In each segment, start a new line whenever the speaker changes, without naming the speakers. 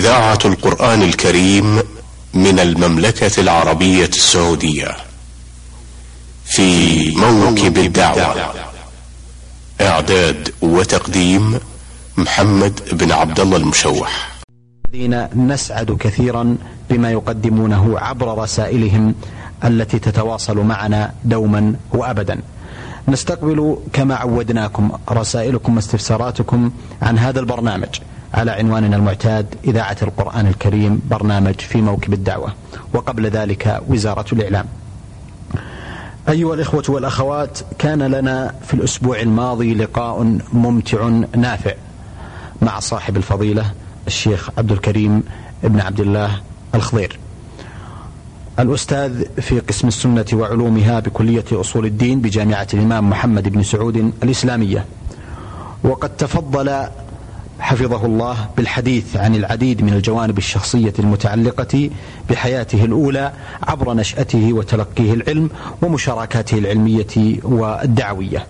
إذاعة القرآن الكريم من المملكة العربية السعودية في موكب الدعوة. إعداد وتقديم محمد بن عبد الله المشوح.
الذين نسعد كثيرا بما يقدمونه عبر رسائلهم التي تتواصل معنا دوما وابدا. نستقبل كما عودناكم رسائلكم واستفساراتكم عن هذا البرنامج. على عنواننا المعتاد إذاعة القرآن الكريم برنامج في موكب الدعوة. وقبل ذلك وزارة الإعلام. أيها الإخوة والأخوات كان لنا في الأسبوع الماضي لقاء ممتع نافع مع صاحب الفضيلة الشيخ عبد الكريم بن عبد الله الخضير. الأستاذ في قسم السنة وعلومها بكلية أصول الدين بجامعة الإمام محمد بن سعود الإسلامية. وقد تفضل حفظه الله بالحديث عن العديد من الجوانب الشخصية المتعلقة بحياته الأولى عبر نشأته وتلقيه العلم ومشاركاته العلمية والدعوية.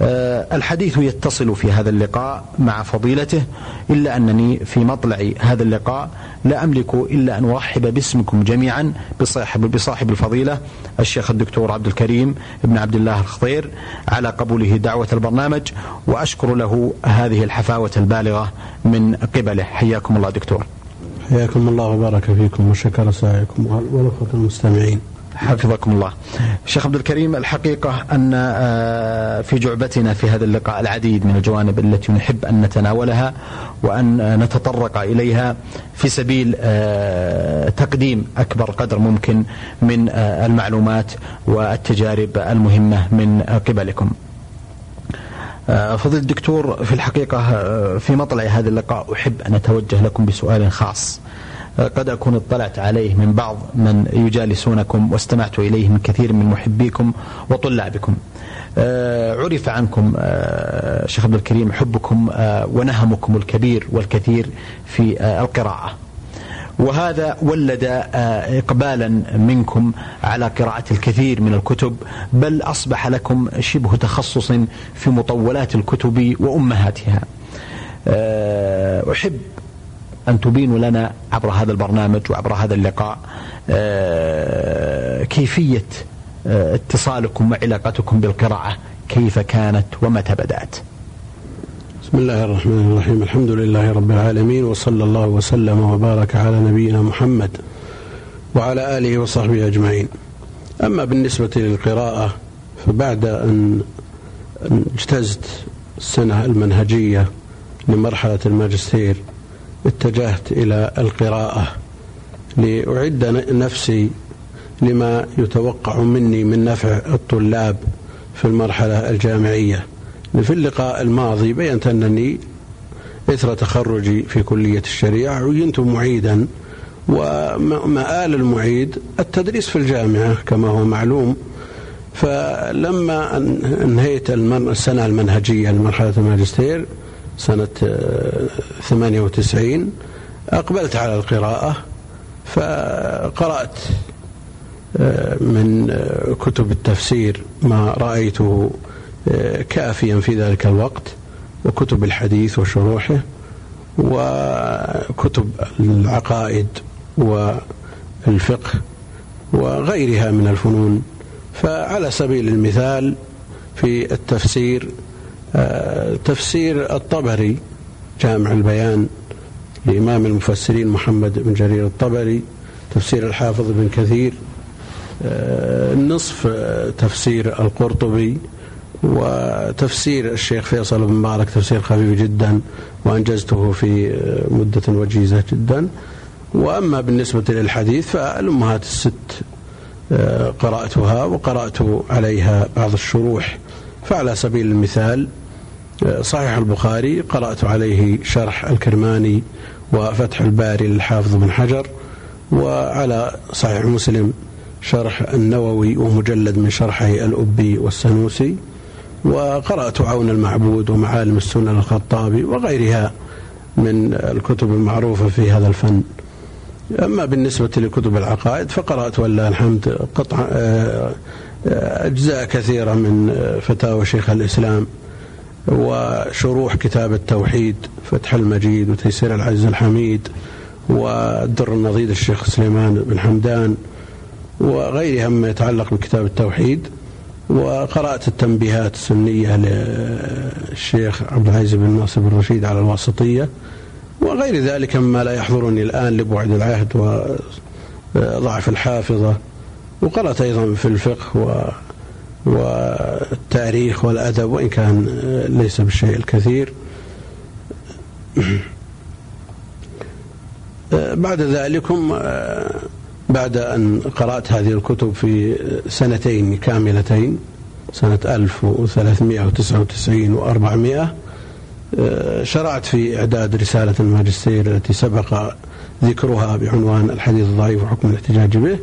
الحديث يتصل في هذا اللقاء مع فضيلته إلا أنني في مطلع هذا اللقاء لا أملك إلا أن أرحب باسمكم جميعا بصاحب, بصاحب الفضيلة الشيخ الدكتور عبد الكريم بن عبد الله الخضير على قبوله دعوة البرنامج وأشكر له هذه الحفاوة البالغة من قبله حياكم الله دكتور
حياكم الله وبارك فيكم وشكر سعيكم والأخوة المستمعين
حفظكم الله. شيخ عبد الكريم الحقيقة أن آه، في جعبتنا في هذا اللقاء العديد من الجوانب التي نحب أن نتناولها وأن نتطرق إليها في سبيل آه، تقديم أكبر قدر ممكن من آه، المعلومات والتجارب المهمة من قبلكم. فضيل الدكتور في الحقيقة في مطلع هذا اللقاء أحب أن أتوجه لكم بسؤال خاص. قد أكون اطلعت عليه من بعض من يجالسونكم واستمعت إليه من كثير من محبيكم وطلابكم. آه، عرف عنكم آه، شيخ عبد الكريم حبكم آه، ونهمكم الكبير والكثير في القراءة. وهذا ولد إقبالا منكم على قراءة الكثير من الكتب بل أصبح لكم شبه تخصص في مطولات الكتب وأمهاتها. أحب أن تبينوا لنا عبر هذا البرنامج وعبر هذا اللقاء آه، كيفية آه، اتصالكم وعلاقتكم بالقراءة كيف كانت ومتى بدأت؟
بسم الله الرحمن الرحيم. الحمد لله رب العالمين وصلى الله وسلم وبارك على نبينا محمد وعلى آله وصحبه أجمعين. أما بالنسبة للقراءة فبعد أن اجتزت السنة المنهجية لمرحلة الماجستير اتجهت إلى القراءة لأعد نفسي لما يتوقع مني من نفع الطلاب في المرحلة الجامعية. في اللقاء الماضي بينت أنني إثر تخرجي في كلية الشريعة عينت معيدا ومآل المعيد التدريس في الجامعة كما هو معلوم. فلما أنهيت السنة المنهجية لمرحلة الماجستير سنة 98 آه، أقبلت على القراءة فقرأت آه، من آه، كتب التفسير ما رأيته كافيا في ذلك الوقت وكتب الحديث وشروحه وكتب العقائد والفقه وغيرها من الفنون. فعلى سبيل المثال في التفسير تفسير الطبري جامع البيان لإمام المفسرين محمد بن جرير الطبري تفسير الحافظ بن كثير آه، نصف تفسير القرطبي وتفسير الشيخ فيصل بن مبارك تفسير خفيف جدا وأنجزته في مدة وجيزة جدا. وأما بالنسبة للحديث فالأمهات الست آه، قرأتها وقرأت عليها بعض الشروح فعلى سبيل المثال صحيح البخاري قرأت عليه شرح الكرماني وفتح الباري للحافظ بن حجر وعلى صحيح مسلم شرح النووي ومجلد من شرحه الأبي والسنوسي وقرأت عون المعبود ومعالم السنة للخطابي وغيرها من الكتب المعروفة في هذا الفن. أما بالنسبة لكتب العقائد فقرأت ولله الحمد قطع آه، آه، أجزاء كثيرة من آه، فتاوى شيخ الإسلام وشروح كتاب التوحيد فتح المجيد وتيسير العز الحميد والدر النضيد الشيخ سليمان بن حمدان وغيرها مما يتعلق بكتاب التوحيد وقرأت التنبيهات السنية للشيخ عبد العزيز بن ناصر بن رشيد على الواسطية وغير ذلك مما لا يحضرني الآن لبعد العهد وضعف الحافظة وقرأت أيضا في الفقه و والتأريخ والأدب وإن كان ليس بالشيء الكثير. بعد ذلكم بعد أن قرأت هذه الكتب في سنتين كاملتين سنة 1399 و400 شرعت في إعداد رسالة الماجستير التي سبق ذكرها بعنوان الحديث الضعيف وحكم الاحتجاج به.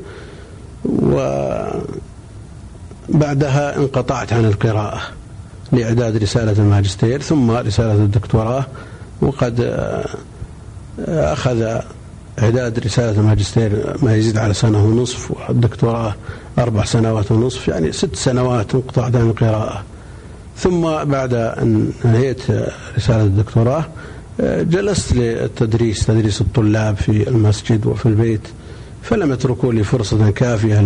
وبعدها انقطعت عن القراءة لإعداد رسالة الماجستير ثم رسالة الدكتوراه وقد أخذ إعداد رسالة الماجستير ما يزيد على سنة ونصف والدكتوراه أربع سنوات ونصف يعني ست سنوات انقطعت عن القراءة. ثم بعد أن انهيت رسالة الدكتوراه جلست للتدريس تدريس الطلاب في المسجد وفي البيت فلم يتركوا لي فرصة كافية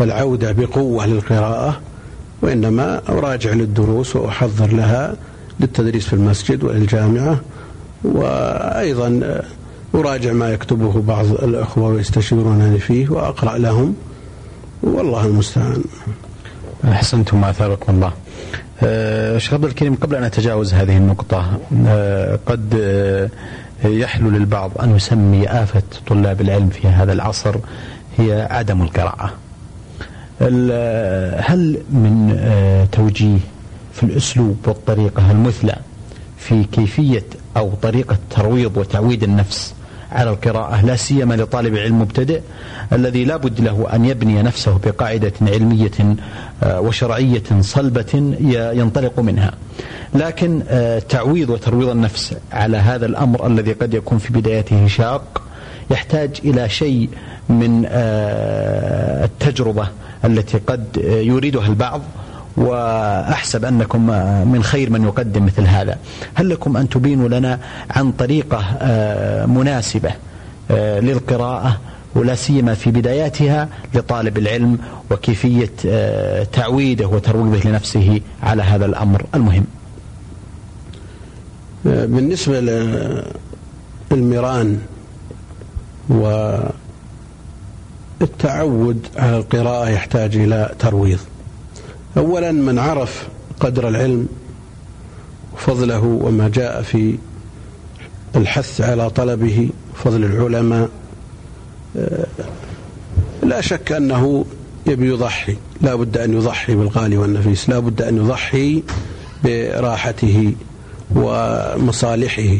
للعودة بقوة للقراءة وإنما أراجع للدروس وأحضر لها للتدريس في المسجد وللجامعة. وأيضا أراجع ما يكتبه بعض الأخوة ويستشيرونني فيه وأقرأ لهم. والله المستعان.
أحسنتم أثابكم الله. أه شيخ عبد الكريم قبل أن أتجاوز هذه النقطة أه قد يحلو للبعض أن يسمي آفة طلاب العلم في هذا العصر هي عدم القراءة. هل من أه، توجيه في الأسلوب والطريقة المثلى في كيفية أو طريقة ترويض وتعويد النفس على القراءة لا سيما لطالب علم مبتدئ الذي لا بد له أن يبني نفسه بقاعدة علمية آه، وشرعية صلبة ينطلق منها. لكن آه، تعويض وترويض النفس على هذا الأمر الذي قد يكون في بدايته شاق يحتاج إلى شيء من آه، التجربة التي قد يريدها البعض وأحسب أنكم من خير من يقدم مثل هذا. هل لكم أن تبينوا لنا عن طريقة آه، مناسبة آه، للقراءة ولا سيما في بداياتها لطالب العلم وكيفية آه، تعويده وترويضه لنفسه على هذا الأمر المهم؟
بالنسبة للميران والتعود على القراءة يحتاج إلى ترويض. أولا من عرف قدر العلم وفضله وما جاء في الحث على طلبه فضل العلماء آه، لا شك أنه يبي يضحي لا بد أن يضحي بالغالي والنفيس لا بد أن يضحي براحته ومصالحه.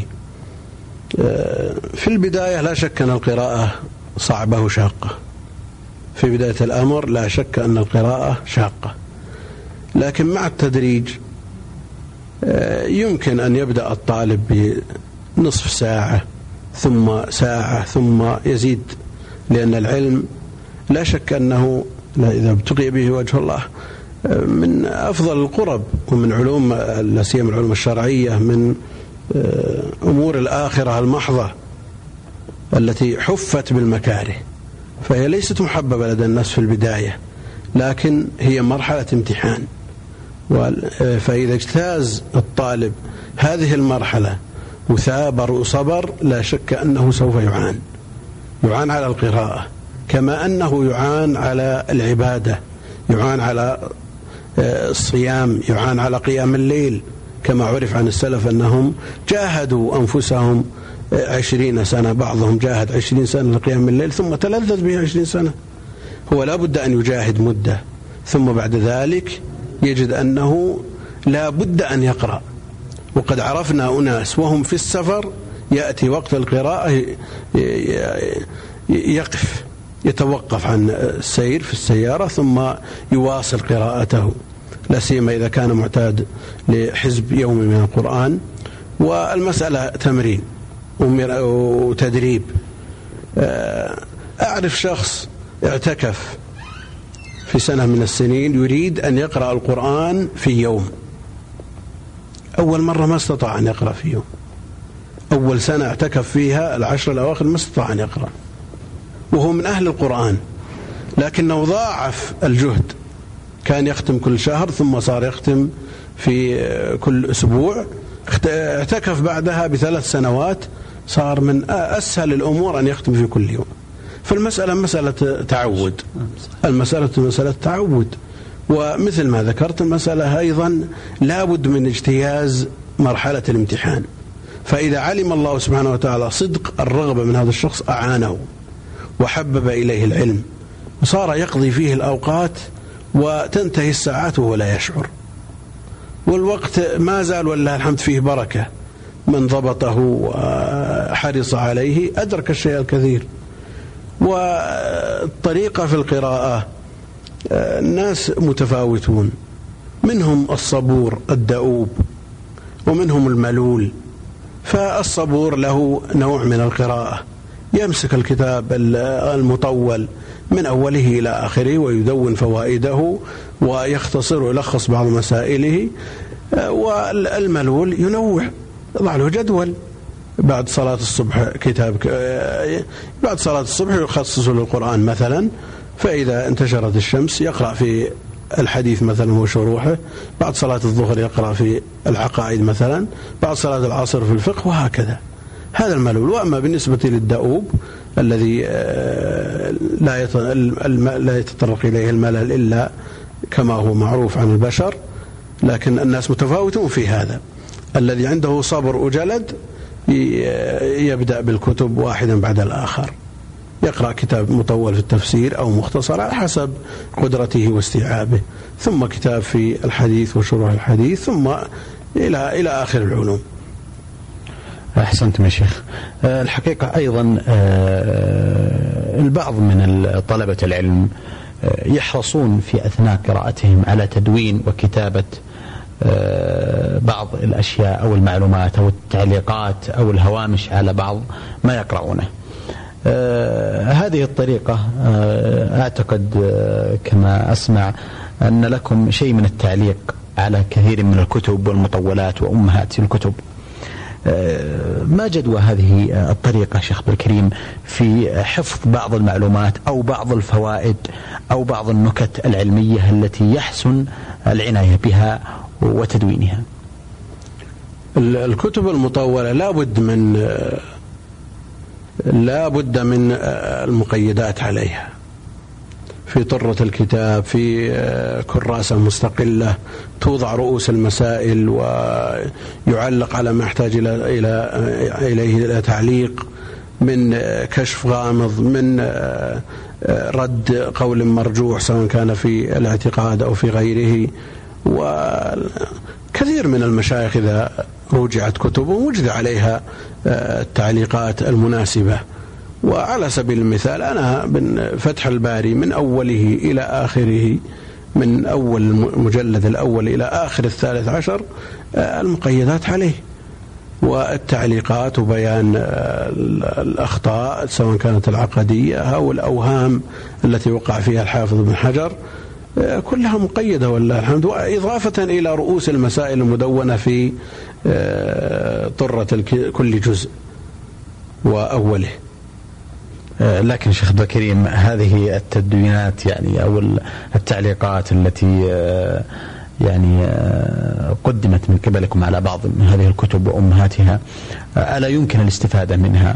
في البداية لا شك أن القراءة صعبة وشاقة. في بداية الأمر لا شك أن القراءة شاقة. لكن مع التدريج آه، يمكن أن يبدأ الطالب بنصف ساعة ثم ساعة ثم يزيد لأن العلم لا شك أنه إذا ابتغي به وجه الله آه، من أفضل القرب ومن علوم لا سيما العلوم الشرعية من أمور الآخرة المحضة التي حفت بالمكاره فهي ليست محببة لدى الناس في البداية لكن هي مرحلة امتحان. فإذا اجتاز الطالب هذه المرحلة وثابر وصبر لا شك أنه سوف يعان. يعان على القراءة كما أنه يعان على العبادة يعان على آه، الصيام يعان على قيام الليل. كما عرف عن السلف أنهم جاهدوا أنفسهم عشرين سنة بعضهم جاهد عشرين سنة لقيام الليل ثم تلذذ به عشرين سنة. هو لا بد أن يجاهد مدة. ثم بعد ذلك يجد أنه لا بد أن يقرأ. وقد عرفنا أناس وهم في السفر يأتي وقت القراءة يقف يتوقف عن السير في السيارة ثم يواصل قراءته. لا سيما إذا كان معتاد لحزب يومي من القرآن. والمسألة تمرين وتدريب. أعرف شخص اعتكف في سنة من السنين يريد أن يقرأ القرآن في يوم. أول مرة ما استطاع أن يقرأ في يوم. أول سنة اعتكف فيها العشر الأواخر ما استطاع أن يقرأ. وهو من أهل القرآن. لكنه ضاعف الجهد. كان يختم كل شهر ثم صار يختم في كل أسبوع. اعتكف بعدها بثلاث سنوات. صار من أسهل الأمور أن يختم في كل يوم. فالمسألة مسألة تعود. المسألة مسألة تعود. ومثل ما ذكرت المسألة أيضا لابد من اجتياز مرحلة الامتحان. فإذا علم الله سبحانه وتعالى صدق الرغبة من هذا الشخص أعانه وحبب إليه العلم. وصار يقضي فيه الأوقات وتنتهي الساعات وهو لا يشعر. والوقت ما زال ولله الحمد فيه بركة من ضبطه وحرص عليه أدرك الشيء الكثير. والطريقة في القراءة الناس متفاوتون. منهم الصبور الدؤوب. ومنهم الملول. فالصبور له نوع من القراءة. يمسك الكتاب المطول. من أوله إلى آخره ويدون فوائده ويختصر ويلخص بعض مسائله والملول ينوع. يضع له جدول. بعد صلاة الصبح كتاب بعد صلاة الصبح يخصص للقرآن مثلا فإذا انتشرت الشمس يقرأ في الحديث مثلا وشروحه بعد صلاة الظهر يقرأ في العقائد مثلا بعد صلاة العصر في الفقه وهكذا. هذا الملول. وأما بالنسبة للدؤوب الذي آه، لا لا يتطرق إليه الملل إلا كما هو معروف عن البشر لكن الناس متفاوتون في هذا. الذي عنده صبر وجلد يبدأ بالكتب واحدا بعد الآخر. يقرأ كتاب مطول في التفسير أو مختصر على حسب قدرته واستيعابه. ثم كتاب في الحديث وشروح الحديث ثم إلى إلى آخر العلوم.
أحسنتم يا شيخ. آه، الحقيقة أيضا آه، البعض من طلبة العلم آه، يحرصون في أثناء قراءتهم على تدوين وكتابة بعض الأشياء أو المعلومات أو التعليقات أو الهوامش على بعض ما يقرؤونه. هذه الطريقة أعتقد كما أسمع أن لكم شيء من التعليق على كثير من الكتب والمطولات وأمهات الكتب. ما جدوى هذه الطريقة شيخ الكريم في حفظ بعض المعلومات أو بعض الفوائد أو بعض النكت العلمية التي يحسن العناية بها وتدوينها؟
الكتب المطولة لا بد من لا بد من المقيدات عليها. في طرة الكتاب في آه، كراسة مستقلة توضع رؤوس المسائل ويعلق على ما يحتاج إلى إلى آه، إليه إلى تعليق من آه، كشف غامض من رد قول مرجوح سواء كان في الاعتقاد أو في غيره. وكثير من المشايخ إذا رجعت كتبهم وجد عليها التعليقات المناسبة. وعلى سبيل المثال أنا من فتح الباري من أوله إلى آخره من أول المجلد الأول إلى آخر الثالث عشر آه، المقيدات عليه. والتعليقات وبيان آه، الأخطاء سواء كانت العقدية أو الأوهام التي وقع فيها الحافظ بن حجر آه، كلها مقيدة والله الحمد. وإضافة إلى رؤوس المسائل المدونة في طرة كل جزء وأوله.
لكن شيخ عبد الكريم هذه التدوينات يعني أو التعليقات التي آه، يعني آه، قدمت من قبلكم على بعض من هذه الكتب وأمهاتها ألا يمكن الاستفادة منها؟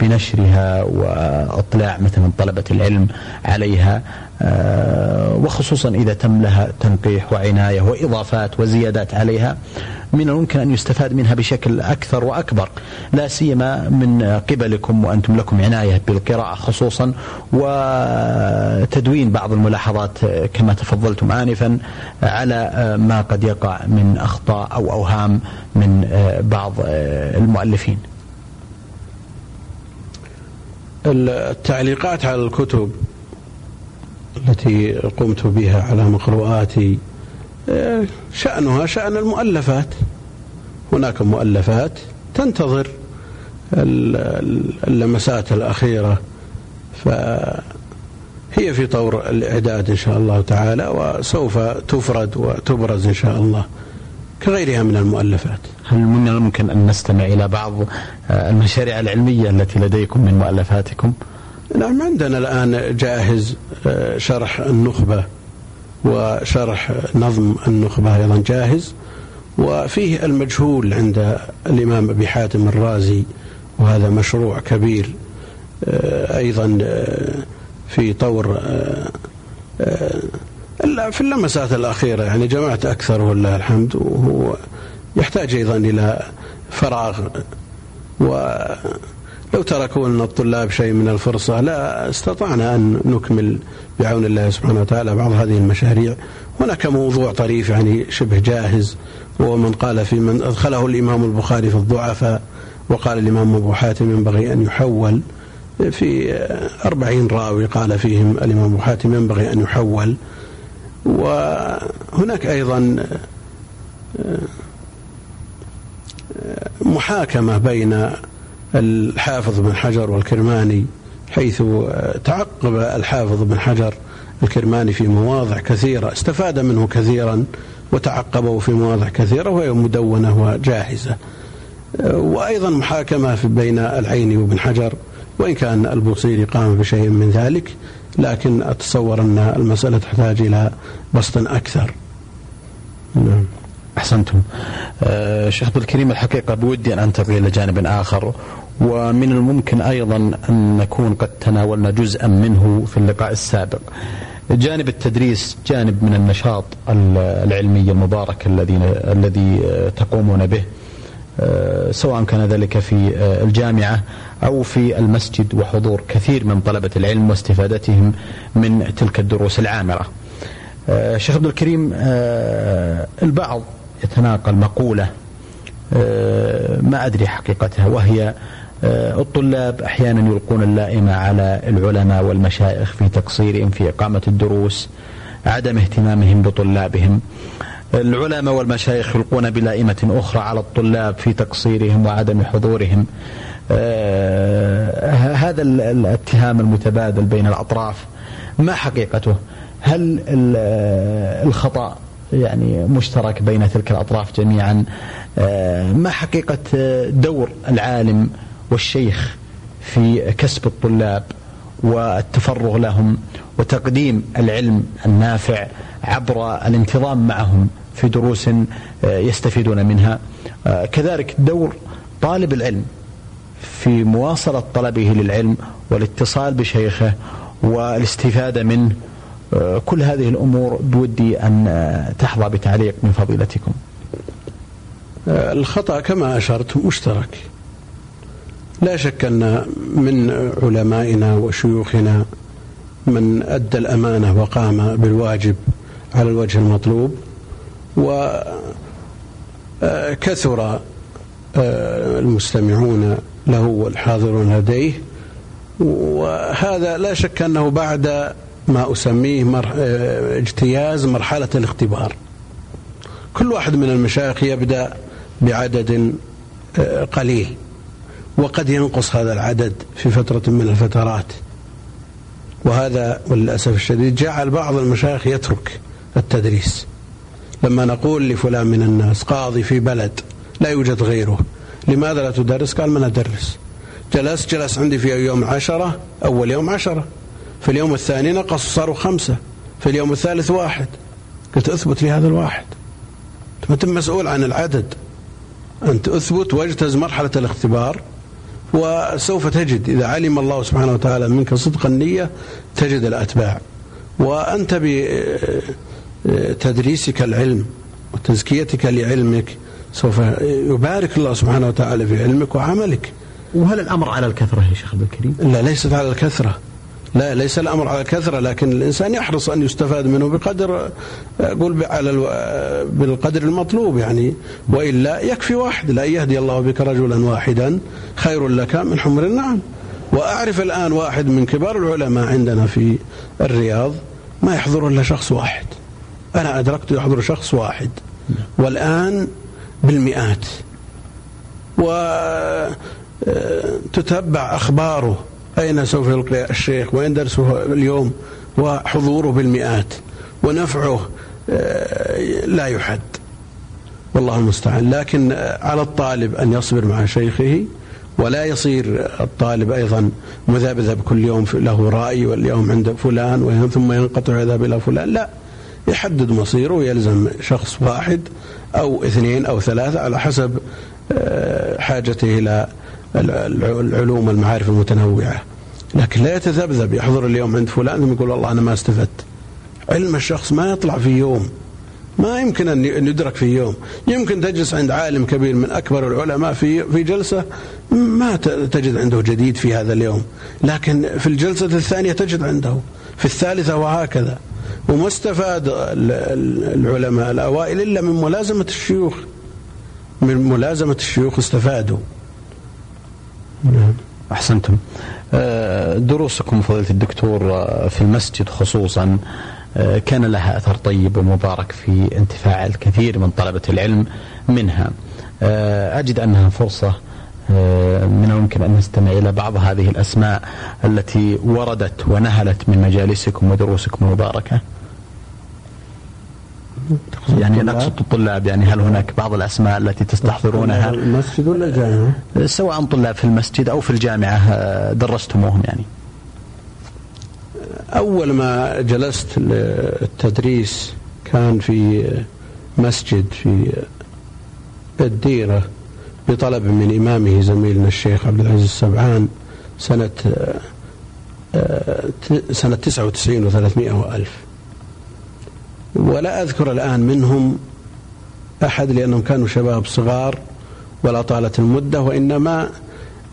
بنشرها وأطلاع مثلا طلبة العلم عليها وخصوصا إذا تم لها تنقيح وعناية وإضافات وزيادات عليها من الممكن أن يستفاد منها بشكل أكثر وأكبر لا سيما من قبلكم وأنتم لكم عناية بالقراءة خصوصا وتدوين بعض الملاحظات كما تفضلتم آنفا على ما قد يقع من أخطاء أو أوهام من بعض المؤلفين.
التعليقات على الكتب التي قمت بها على مقروءاتي شأنها شأن المؤلفات. هناك مؤلفات تنتظر اللمسات الأخيرة فهي في طور الإعداد إن شاء الله تعالى وسوف تفرد وتبرز إن شاء الله كغيرها من المؤلفات.
هل من الممكن أن نستمع إلى بعض المشاريع العلمية التي لديكم من مؤلفاتكم؟
نعم عندنا الآن جاهز شرح النخبة وشرح نظم النخبة أيضا جاهز. وفيه المجهول عند الإمام أبي حاتم الرازي وهذا مشروع كبير أيضا في طور في اللمسات الأخيرة. يعني جمعت أكثر ولله الحمد. وهو يحتاج أيضا إلى فراغ. ولو تركوا لنا الطلاب شيء من الفرصة لا استطعنا أن نكمل بعون الله سبحانه وتعالى بعض هذه المشاريع. هناك موضوع طريف يعني شبه جاهز وهو من قال في من أدخله الإمام البخاري في الضعفاء وقال الإمام أبو حاتم ينبغي أن يحول في أربعين راوي قال فيهم الإمام أبو حاتم ينبغي أن يحول وهناك أيضا محاكمة بين الحافظ بن حجر والكرماني حيث تعقب الحافظ بن حجر الكرماني في مواضع كثيرة استفاد منه كثيرا وتعقبه في مواضع كثيرة وهي مدونة وجاهزة. وأيضا محاكمة بين العيني وابن حجر وإن كان البوصيري قام بشيء من ذلك لكن أتصور أن المسألة تحتاج إلى بسط أكثر.
نعم. أحسنتم. أه شيخ عبد الكريم الحقيقة بودي أن أنتقل إلى جانب آخر. ومن الممكن أيضا أن نكون قد تناولنا جزءا منه في اللقاء السابق. جانب التدريس جانب من النشاط العلمي المبارك الذي الذي تقومون به. سواء كان ذلك في الجامعة أو في المسجد وحضور كثير من طلبة العلم واستفادتهم من تلك الدروس العامرة. شيخ عبد الكريم البعض يتناقل مقولة ما أدري حقيقتها وهي الطلاب أحيانا يلقون اللائمة على العلماء والمشايخ في تقصيرهم في إقامة الدروس عدم اهتمامهم بطلابهم. العلماء والمشايخ يلقون بلائمة أخرى على الطلاب في تقصيرهم وعدم حضورهم. آه هذا الاتهام المتبادل بين الأطراف. ما حقيقته؟ هل الخطأ يعني مشترك بين تلك الأطراف جميعا. آه ما حقيقة دور العالم والشيخ في كسب الطلاب والتفرغ لهم وتقديم العلم النافع عبر الانتظام معهم في دروس يستفيدون منها. كذلك دور طالب العلم في مواصلة طلبه للعلم والاتصال بشيخه والاستفادة منه كل هذه الأمور بودي أن تحظى بتعليق من فضيلتكم.
الخطأ كما أشرت مشترك. لا شك أن من علمائنا وشيوخنا من أدى الأمانة وقام بالواجب على الوجه المطلوب وكثر المستمعون له والحاضرون لديه وهذا لا شك أنه بعد ما أسميه مر... اجتياز مرحلة الاختبار. كل واحد من المشايخ يبدأ بعدد قليل وقد ينقص هذا العدد في فترة من الفترات. وهذا وللأسف الشديد جعل بعض المشايخ يترك التدريس. لما نقول لفلان من الناس قاضي في بلد لا يوجد غيره لماذا لا تدرس؟ قال من أدرس جلس جلس عندي في يوم عشرة أول يوم عشرة. في اليوم الثاني نقص صاروا خمسة. في اليوم الثالث واحد. قلت أثبت لي هذا الواحد. ما أنت مسؤول عن العدد. أنت أثبت واجتز مرحلة الاختبار وسوف تجد إذا علم الله سبحانه وتعالى منك صدق النية تجد الأتباع. وأنت بتدريسك العلم وتزكيتك لعلمك سوف يبارك الله سبحانه وتعالى في علمك وعملك.
وهل الأمر على الكثرة يا شيخ عبد الكريم؟
لا ليست على الكثرة. لا ليس الأمر على كثرة لكن الإنسان يحرص أن يستفاد منه بقدر أقول على بالقدر المطلوب يعني. وإلا يكفي واحد لا يهدي الله بك رجلا واحدا خير لك من حمر النعم. وأعرف الآن واحد من كبار العلماء عندنا في الرياض ما يحضر إلا شخص واحد. أنا أدركت يحضر شخص واحد. والآن بالمئات. وتتبع أخباره. أين سوف يلقي الشيخ؟ وين درسه اليوم؟ وحضوره بالمئات ونفعه لا يحد. والله المستعان. لكن على الطالب أن يصبر مع شيخه ولا يصير الطالب أيضا مذبذب كل يوم له رأي واليوم عند فلان ثم ينقطع يذهب إلى فلان. لا يحدد مصيره ويلزم شخص واحد أو اثنين أو ثلاثة على حسب آه، حاجته إلى العلوم والمعارف المتنوعة. لكن لا يتذبذب يحضر اليوم عند فلان ثم يقول والله أنا ما استفدت. علم الشخص ما يطلع في يوم. ما يمكن أن يدرك في يوم. يمكن تجلس عند عالم كبير من أكبر العلماء في في جلسة ما تجد عنده جديد في هذا اليوم. لكن في الجلسة الثانية تجد عنده. في الثالثة وهكذا. وما استفاد العلماء الأوائل إلا من ملازمة الشيوخ. من ملازمة الشيوخ استفادوا.
نعم أحسنتم آه، دروسكم فضيلة الدكتور آه، في المسجد خصوصا آه، كان لها أثر طيب ومبارك في انتفاع الكثير من طلبة العلم منها. أجد أنها فرصة آه، من الممكن أن نستمع إلى بعض هذه الأسماء التي وردت ونهلت من مجالسكم ودروسكم المباركة. يعني نقصد الطلاب يعني هل هناك بعض الأسماء التي تستحضرونها
المسجد ولا الجامعة؟
سواء طلاب في المسجد أو في الجامعة درستموهم يعني.
أول ما جلست للتدريس كان في مسجد في الديرة بطلب من إمامه زميلنا الشيخ عبد العزيز السبعان سنة سنة 99 و300 وألف ولا أذكر الآن منهم أحد لأنهم كانوا شباب صغار ولا طالت المدة وإنما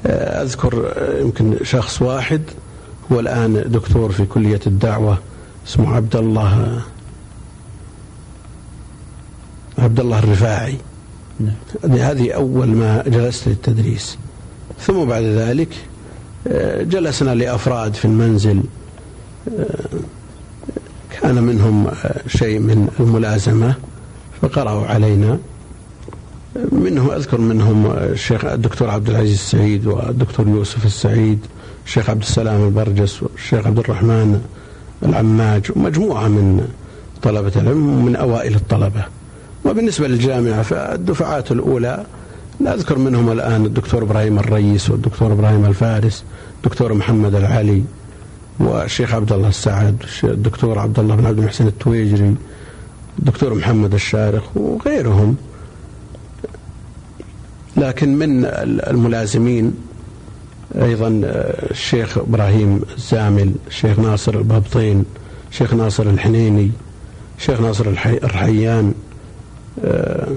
أذكر يمكن شخص واحد هو الآن دكتور في كلية الدعوة اسمه عبد الله عبد الله الرفاعي نعم. هذه أول ما جلست للتدريس ثم بعد ذلك آه، جلسنا لأفراد في المنزل آه، كان منهم شيء من الملازمة فقرأوا علينا. منهم أذكر منهم الشيخ الدكتور عبد العزيز السعيد والدكتور يوسف السعيد الشيخ عبد السلام البرجس والشيخ عبد الرحمن العماج ومجموعة من طلبة العلم من أوائل الطلبة. وبالنسبة للجامعة فالدفعات الأولى لا أذكر منهم الآن الدكتور إبراهيم الرئيس والدكتور إبراهيم الفارس الدكتور محمد العلي والشيخ عبد الله السعد الدكتور عبد الله بن عبد المحسن التويجري الدكتور محمد الشارخ وغيرهم. لكن من الملازمين أيضا آه، الشيخ إبراهيم الزامل الشيخ ناصر البابطين الشيخ ناصر الحنيني الشيخ ناصر الرحيان آه،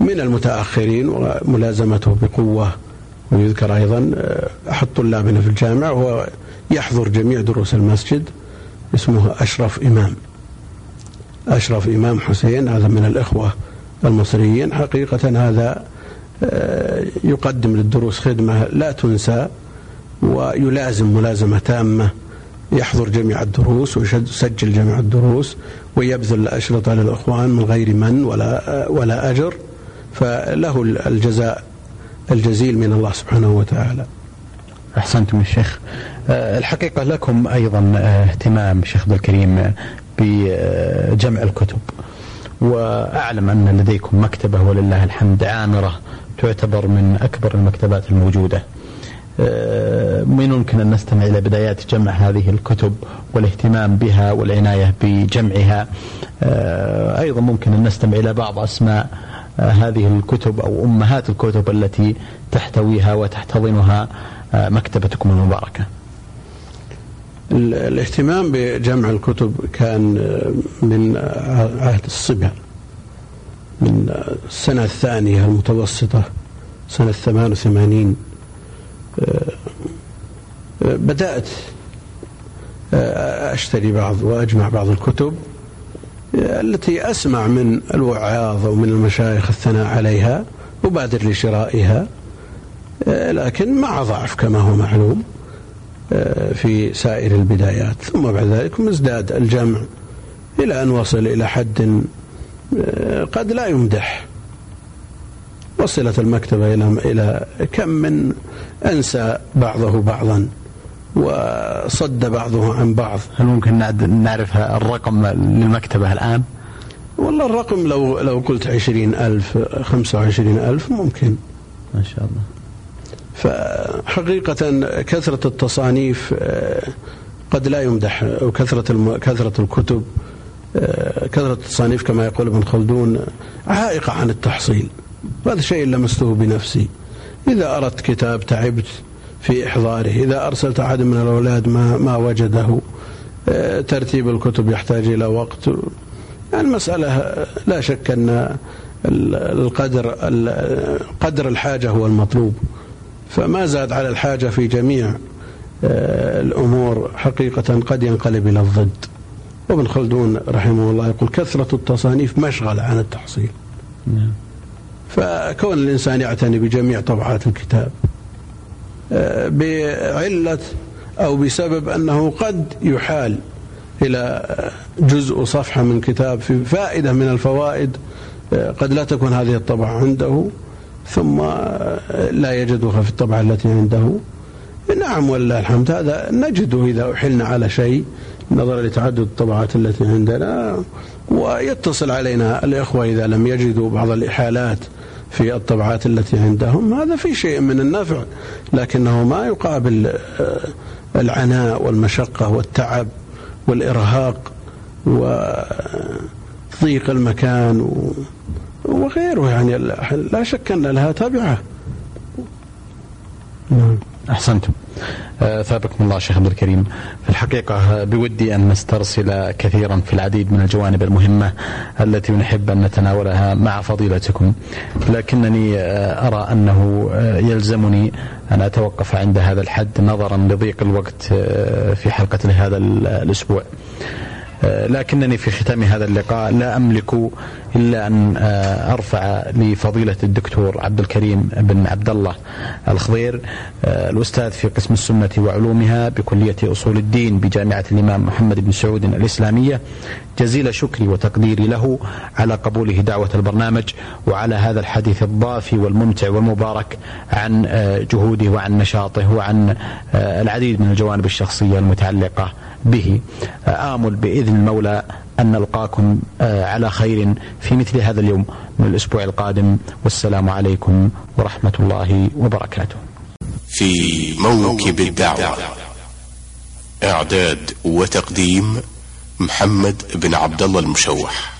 من المتأخرين وملازمته بقوة. ويذكر أيضا آه، أحد طلابنا في الجامعة وهو يحضر جميع دروس المسجد اسمه أشرف إمام. أشرف إمام حسين هذا من الإخوة المصريين. حقيقة هذا يقدم للدروس خدمة لا تنسى ويلازم ملازمة تامة. يحضر جميع الدروس ويسجل جميع الدروس ويبذل الأشرطة للإخوان من غير من ولا ولا أجر. فله الجزاء الجزيل من الله سبحانه وتعالى.
أحسنتم الشيخ آه، الحقيقة لكم أيضا آه، اهتمام شيخ عبد الكريم بجمع الكتب. وأعلم أن لديكم مكتبة ولله الحمد عامرة تعتبر من أكبر المكتبات الموجودة. آه، من يمكن أن نستمع إلى بدايات جمع هذه الكتب والاهتمام بها والعناية بجمعها. آه، أيضا ممكن أن نستمع إلى بعض أسماء آه، هذه الكتب أو أمهات الكتب التي تحتويها وتحتضنها مكتبتكم المباركة.
الاهتمام بجمع الكتب كان من عهد الصبا من السنة الثانية المتوسطة سنة 88 بدأت أشتري بعض وأجمع بعض الكتب التي أسمع من الوعاظ ومن المشايخ الثناء عليها أبادر لشرائها لكن مع ضعف كما هو معلوم. في سائر البدايات. ثم بعد ذلك ازداد الجمع إلى أن وصل إلى حد قد لا يمدح. وصلت المكتبة إلى إلى كم من أنسى بعضه بعضا وصد بعضه عن بعض.
هل ممكن نعرف الرقم للمكتبة الآن؟
والله الرقم لو لو قلت عشرين ألف خمسة وعشرين ألف ممكن.
ما شاء الله.
فحقيقة كثرة التصانيف آه، قد لا يمدح وكثرة. كثرة الكتب آه، كثرة التصانيف كما يقول ابن خلدون عائقة عن التحصيل. هذا شيء لمسته بنفسي. إذا أردت كتاب تعبت في إحضاره إذا أرسلت أحد من الأولاد ما, ما وجده آه، ترتيب الكتب يحتاج إلى وقت. المسألة لا شك أن القدر قدر الحاجة هو المطلوب. فما زاد على الحاجة في جميع آه، الأمور حقيقة قد ينقلب إلى الضد. وابن خلدون رحمه الله يقول كثرة التصانيف مشغلة عن التحصيل. نعم. فكون الإنسان يعتني بجميع طبعات الكتاب آه، بعلة أو بسبب أنه قد يحال إلى جزء صفحة من كتاب في فائدة من الفوائد آه، قد لا تكون هذه الطبعة عنده. ثم لا يجدها في الطبعة التي عنده. نعم ولله الحمد. هذا نجده إذا أحلنا على شيء نظرا لتعدد الطبعات التي عندنا ويتصل علينا الإخوة إذا لم يجدوا بعض الإحالات في الطبعات التي عندهم. هذا في شيء من النفع لكنه ما يقابل آه، العناء والمشقة والتعب والإرهاق وضيق المكان وغيره يعني لا شك أن لها تبعة
نعم. أحسنتم. آه، ثابكم الله شيخ عبد الكريم. في الحقيقة بودي أن نسترسل كثيرا في العديد من الجوانب المهمة التي نحب أن نتناولها مع فضيلتكم. لكنني آه، أرى أنه آه، يلزمني أن أتوقف عند هذا الحد نظرا لضيق الوقت في حلقة هذا الأسبوع. لكنني في ختام هذا اللقاء لا أملك إلا أن آه، أرفع لفضيلة الدكتور عبد الكريم بن عبد الله الخضير آه، الأستاذ في قسم السنة وعلومها بكلية أصول الدين بجامعة الإمام محمد بن سعود الإسلامية. جزيل شكري وتقديري له على قبوله دعوة البرنامج وعلى هذا الحديث الضافي والممتع والمبارك عن جهوده وعن نشاطه وعن العديد من الجوانب الشخصية المتعلقة به. آمل بإذن المولى أن نلقاكم آه، على خير في مثل هذا اليوم من الأسبوع القادم. والسلام عليكم ورحمة الله وبركاته.
في موكب الدعوة إعداد وتقديم محمد بن عبد الله المشوح.